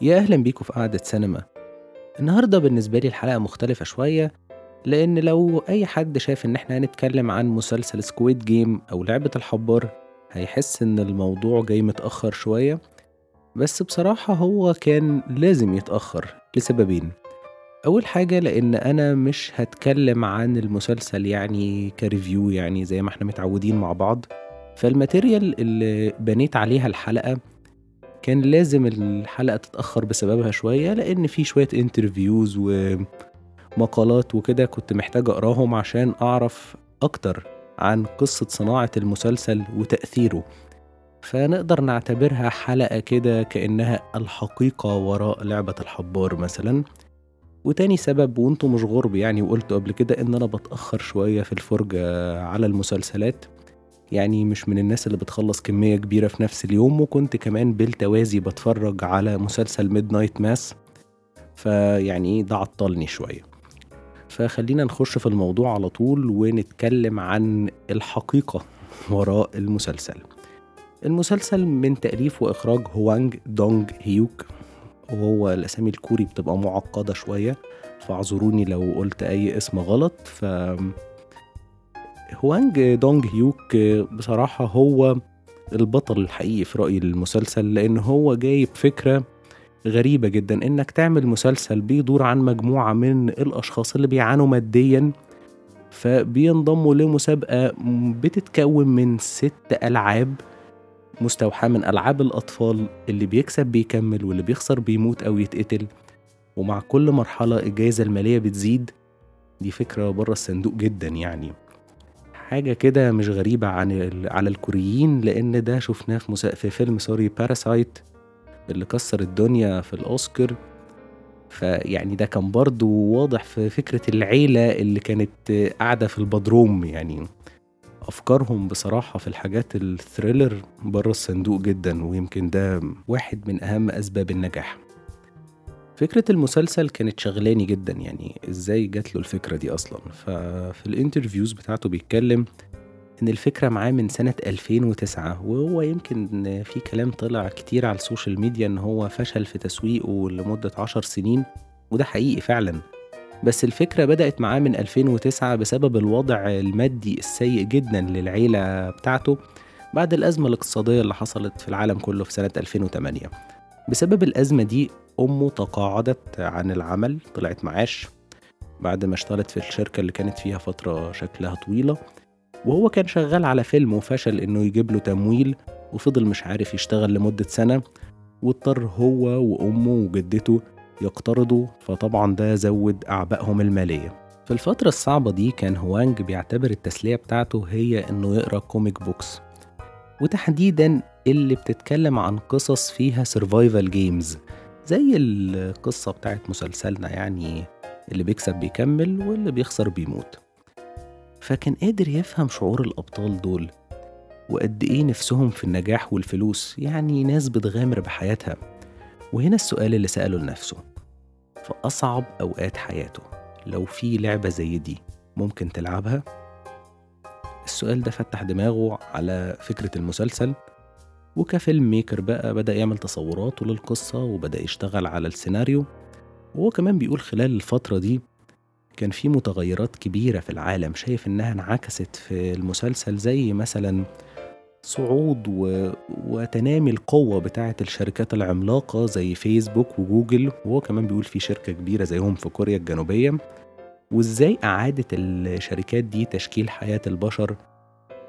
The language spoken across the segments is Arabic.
يا أهلا بيكم في قعدة سينما. النهاردة بالنسبة لي الحلقة مختلفة شوية لأن لو أي حد شايف إن إحنا هنتكلم عن مسلسل Squid Game أو لعبة الحبار هيحس إن الموضوع جاي متأخر شوية. بس بصراحة هو كان لازم يتأخر لسببين. أول حاجة لأن أنا مش هتكلم عن المسلسل يعني ك review يعني زي ما إحنا متعودين مع بعض. فال material اللي بنيت عليها الحلقة كان لازم الحلقة تتأخر بسببها شوية لأن في شوية انترفيوز ومقالات وكده كنت محتاج أقراهم عشان أعرف أكتر عن قصة صناعة المسلسل وتأثيره. فنقدر نعتبرها حلقة كده كأنها الحقيقة وراء لعبة الحبار مثلا. وتاني سبب وأنتم مش غرب يعني وقلت قبل كده إن أنا بتأخر شوية في الفرجة على المسلسلات. يعني مش من الناس اللي بتخلص كمية كبيرة في نفس اليوم وكنت كمان بالتوازي بتفرج على مسلسل Midnight Mass فيعني إيه ده عطلني شوية. فخلينا نخش في الموضوع على طول ونتكلم عن الحقيقة وراء المسلسل. المسلسل من تأليف وإخراج هوانج دونج هيوك. وهو الأسامي الكوري بتبقى معقدة شوية فاعذروني لو قلت أي اسم غلط. ف هوانج دونج هيوك بصراحة هو البطل الحقيقي في رأيي للمسلسل لأن هو جايب فكرة غريبة جدا إنك تعمل مسلسل بيدور عن مجموعة من الأشخاص اللي بيعانوا ماديا فبينضموا لمسابقة بتتكون من ست ألعاب مستوحاة من ألعاب الأطفال اللي بيكسب بيكمل واللي بيخسر بيموت أو يتقتل. ومع كل مرحلة الجائزة المالية بتزيد دي فكرة بره الصندوق جدا يعني. حاجة كده مش غريبة عن على الكوريين لأن ده شفناه في. في فيلم sorry Parasite اللي كسر الدنيا في الأوسكار فيعني ده كان برضو واضح في فكرة العيلة اللي كانت قاعدة في البدروم يعني أفكارهم بصراحة في الحاجات ال thriller بره الصندوق جدا ويمكن ده واحد من أهم أسباب النجاح فكرة المسلسل كانت شغلاني جدا يعني إزاي جات له الفكرة دي أصلا. ففي ال interviews بتاعته بيتكلم إن الفكرة معاه من سنة 2009 وهو يمكن في كلام طلع كتير على ال social media إن هو فشل في تسويقه لمدة عشر سنين وده حقيقي فعلا. بس الفكرة بدأت معاه من 2009 بسبب الوضع المادي السيء جدا للعيلة بتاعته بعد الأزمة الاقتصادية اللي حصلت في العالم كله في سنة 2008 بسبب الأزمة دي أمه تقاعدت عن العمل طلعت معاش بعد ما اشتغلت في الشركة اللي كانت فيها فترة شكلها طويلة وهو كان شغال على فيلم وفشل إنه يجيب له تمويل وفضل مش عارف يشتغل لمدة سنة واضطر هو وأمه وجدته يقترضوا فطبعا ده زود أعبائهم المالية. في الفترة الصعبة دي كان هوانج بيعتبر التسلية بتاعته هي إنه يقرأ comic books وتحديدا اللي بتتكلم عن قصص فيها survival games زي القصة بتاعت مسلسلنا يعني اللي بيكسب بيكمل واللي بيخسر بيموت فكان قادر يفهم شعور الأبطال دول وقد إيه نفسهم في النجاح والفلوس يعني ناس بتغامر بحياتها وهنا السؤال اللي سأله لنفسه في أصعب أوقات حياته لو في لعبة زي دي ممكن تلعبها؟ السؤال ده فتح دماغه على فكرة المسلسل وكفيلم ميكر بقى بدأ يعمل تصوراته للقصة وبدأ يشتغل على السيناريو. وهو كمان بيقول خلال الفترة دي كان في متغيرات كبيرة في العالم شايف إنها انعكست في المسلسل زي مثلا صعود و... وتنامي القوة بتاعة الشركات العملاقة زي فيسبوك وجوجل. وهو كمان بيقول في شركة كبيرة زيهم في كوريا الجنوبية. وإزاي أعادت الشركات دي تشكيل حياة البشر؟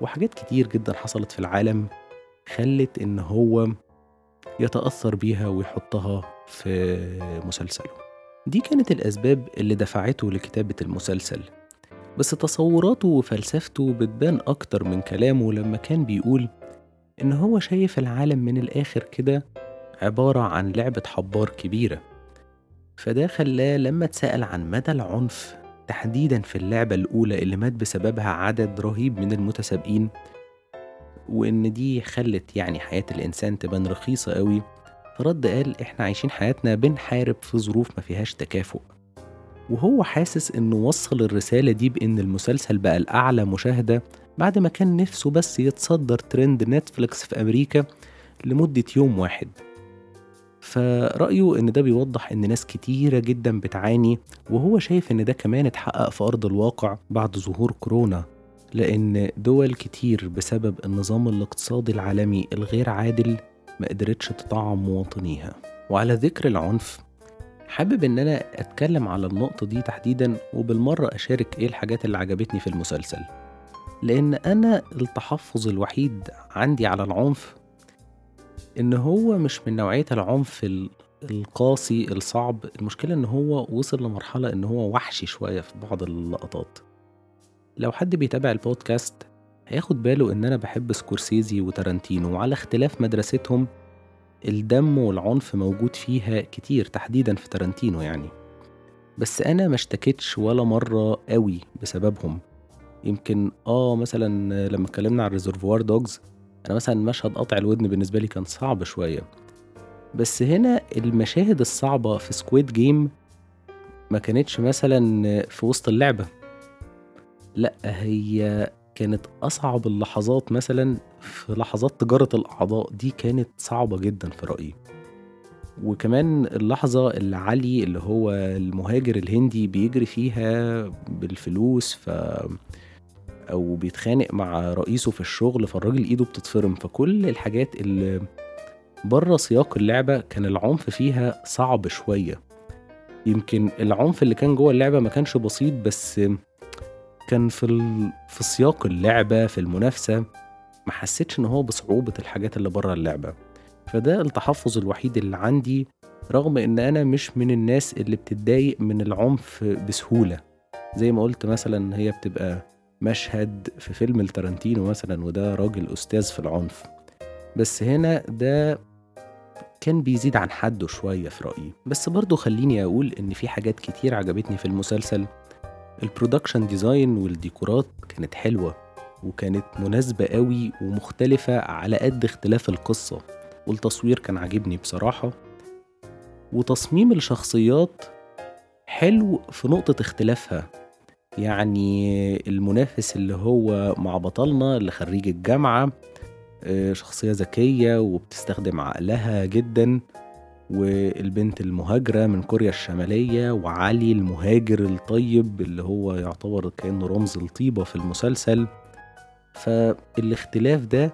وحاجات كتير جدا حصلت في العالم. خلت إن هو يتأثر بيها ويحطها في مسلسله. دي كانت الأسباب اللي دفعته لكتابة المسلسل. بس تصوراته وفلسفته بتبان أكتر من كلامه لما كان بيقول إن هو شايف العالم من الآخر كده عبارة عن لعبة حبار كبيرة. فده خلاه لما اتسأل عن مدى العنف تحديدا في اللعبة الأولى اللي مات بسببها عدد رهيب من المتسابقين وإن دي خلت يعني حياة الإنسان تبان رخيصة قوي. فرد قال إحنا عايشين حياتنا بنحارب في ظروف ما فيهاش تكافؤ. وهو حاسس إنه وصل الرسالة دي بإن المسلسل بقى الأعلى مشاهدة بعد ما كان نفسه بس يتصدر ترند نتفليكس في أمريكا لمدة يوم واحد. فرأيه إن ده بيوضح إن ناس كتيرة جدا بتعاني وهو شايف إن ده كمان اتحقق في أرض الواقع بعد ظهور كورونا. لأن دول كتير بسبب النظام الاقتصادي العالمي الغير عادل ما قدرتش تطعم مواطنيها. وعلى ذكر العنف حابب إن أنا أتكلم على النقطة دي تحديدا وبالمرة أشارك إيه الحاجات اللي عجبتني في المسلسل. لأن أنا التحفظ الوحيد عندي على العنف إن هو مش من نوعية العنف القاسي الصعب. المشكلة إن هو وصل لمرحلة إن هو وحشي شوية في بعض اللقطات. لو حد بيتابع البودكاست هياخد باله إن أنا بحب سكورسيزي وتارانتينو وعلى اختلاف مدرستهم الدم والعنف موجود فيها كتير تحديدا في تارانتينو يعني. بس أنا ما اشتكيتش ولا مرة قوي بسببهم. يمكن آه مثلا لما اتكلمنا عن Reservoir Dogs أنا مثلا مشهد قطع الودن بالنسبة لي كان صعب شوية. بس هنا المشاهد الصعبة في Squid Game ما كانتش مثلا في وسط اللعبة. لا هي كانت أصعب اللحظات مثلا في لحظات تجارة الأعضاء دي كانت صعبة جدا في رأيي. وكمان اللحظة اللي علي اللي هو المهاجر الهندي بيجري فيها بالفلوس ف أو بيتخانق مع رئيسه في الشغل فالراجل إيده بتتفرم. فكل الحاجات اللي بره سياق اللعبة كان العنف فيها صعب شوية. يمكن العنف اللي كان جوه اللعبة ما كانش بسيط بس كان في ال... في سياق اللعبة في المنافسة ما حسيتش إن هو بصعوبة الحاجات اللي بره اللعبة. فده التحفظ الوحيد اللي عندي رغم إن أنا مش من الناس اللي بتتضايق من العنف بسهولة. زي ما قلت مثلا هي بتبقى مشهد في فيلم التارانتينو مثلا وده راجل أستاذ في العنف. بس هنا ده كان بيزيد عن حده شوية في رأيي. بس برضو خليني أقول إن في حاجات كتير عجبتني في المسلسل. ال production design والديكورات كانت حلوة وكانت مناسبة قوي ومختلفة على قد اختلاف القصة والتصوير كان عاجبني بصراحة. وتصميم الشخصيات حلو في نقطة اختلافها يعني المنافس اللي هو مع بطلنا اللي خريج الجامعة آه، شخصية ذكية وبتستخدم عقلها جدا. والبنت المهاجرة من كوريا الشمالية وعلي المهاجر الطيب اللي هو يعتبر كأنه رمز الطيبة في المسلسل. فالاختلاف ده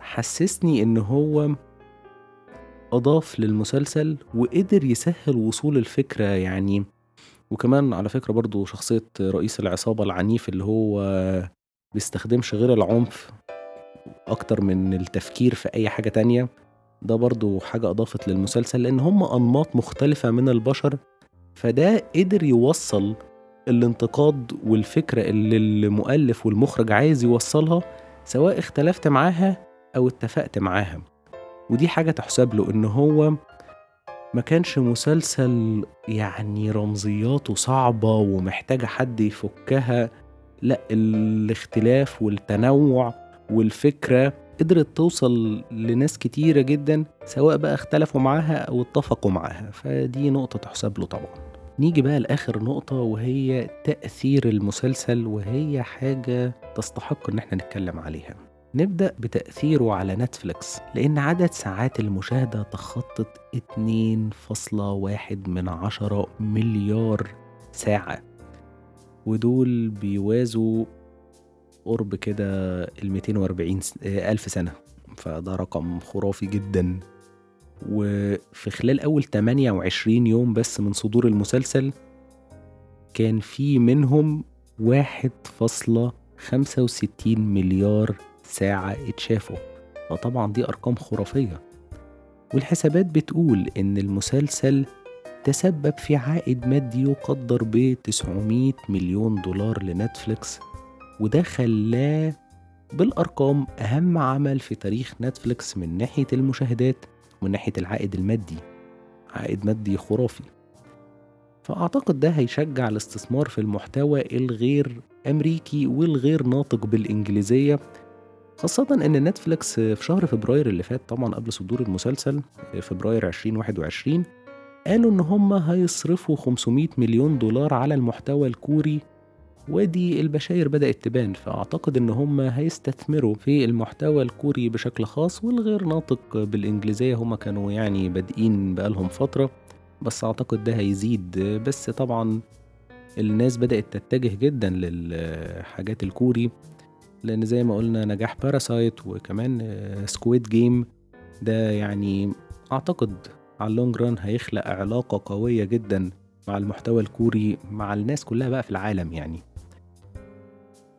حسسني إن هو أضاف للمسلسل وقدر يسهل وصول الفكرة يعني. وكمان على فكرة برضو شخصية رئيس العصابة العنيف اللي هو بيستخدمش غير العنف أكتر من التفكير في أي حاجة تانية. ده برضو حاجة أضافت للمسلسل لأن هم أنماط مختلفة من البشر فده قدر يوصل الانتقاد والفكرة اللي المؤلف والمخرج عايز يوصلها سواء اختلفت معاها أو اتفقت معاها. ودي حاجة تحسب له إن هو ما كانش مسلسل يعني رمزياته صعبة ومحتاجة حد يفكها لأ الاختلاف والتنوع والفكرة قدرت توصل لناس كتيرة جدا سواء بقى اختلفوا معاها أو اتفقوا معاها. فدي نقطة تحسب له طبعا. نيجي بقى لآخر نقطة وهي تأثير المسلسل وهي حاجة تستحق إن إحنا نتكلم عليها. نبدأ بتأثيره على نتفليكس لأن عدد ساعات المشاهدة تخطت 2.1 من عشرة مليار ساعة. ودول بيوازوا قرب كده ال 240 ألف سنة. فده رقم خرافي جدا. وفي خلال أول 28 يوم بس من صدور المسلسل كان في منهم 1.65 مليار ساعة اتشافوا. فطبعا دي أرقام خرافية. والحسابات بتقول إن المسلسل تسبب في عائد مادي يقدر ب 900 مليون دولار لنتفليكس. وده خلاه بالأرقام أهم عمل في تاريخ نتفليكس من ناحية المشاهدات ومن ناحية العائد المادي. عائد مادي خرافي. فأعتقد ده هيشجع الاستثمار في المحتوى الغير أمريكي والغير ناطق بالإنجليزية خاصة إن نتفليكس في شهر فبراير اللي فات طبعا قبل صدور المسلسل فبراير 2021 قالوا إن هم هيصرفوا 500 مليون دولار على المحتوى الكوري ودي البشاير بدأت تبان فأعتقد إن هم هيستثمروا في المحتوى الكوري بشكل خاص والغير ناطق بالإنجليزية. هم كانوا يعني بادئين بقالهم فترة بس أعتقد ده هيزيد. بس طبعا الناس بدأت تتجه جدا للحاجات الكوري لأن زي ما قلنا نجاح Parasite وكمان Squid Game ده يعني أعتقد على ال long run هيخلق علاقة قوية جدا مع المحتوى الكوري مع الناس كلها بقى في العالم يعني.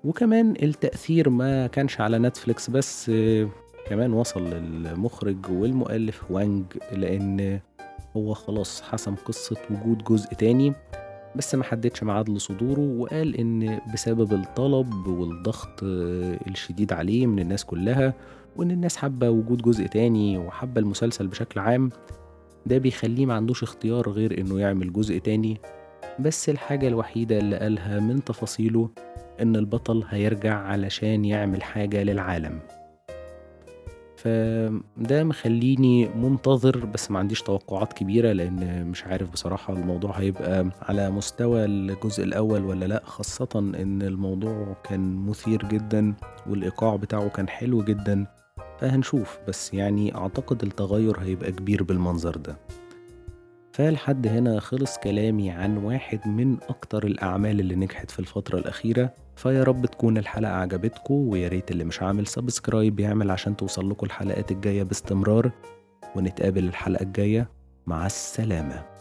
وكمان التأثير ما كانش على نتفليكس بس كمان وصل للمخرج والمؤلف وانج لأن هو خلاص حسم قصة وجود جزء تاني بس ما حددش ميعاد لصدوره وقال إن بسبب الطلب والضغط الشديد عليه من الناس كلها وإن الناس حابة وجود جزء تاني وحابة المسلسل بشكل عام ده بيخليه معندوش اختيار غير إنه يعمل جزء تاني بس الحاجة الوحيدة اللي قالها من تفاصيله إن البطل هيرجع علشان يعمل حاجة للعالم. فده مخليني منتظر بس ما عنديش توقعات كبيرة لأن مش عارف بصراحة الموضوع هيبقى على مستوى الجزء الأول ولا لأ. خاصة إن الموضوع كان مثير جدا والإيقاع بتاعه كان حلو جدا. فهنشوف بس يعني أعتقد التغير هيبقى كبير بالمنظر ده. فلحد هنا خلص كلامي عن واحد من أكتر الأعمال اللي نجحت في الفترة الأخيرة. فيا رب تكون الحلقة عجبتكم ويا ريت اللي مش عامل سبسكرايب يعمل عشان توصل لكم الحلقات الجاية باستمرار. ونتقابل الحلقة الجاية. مع السلامة.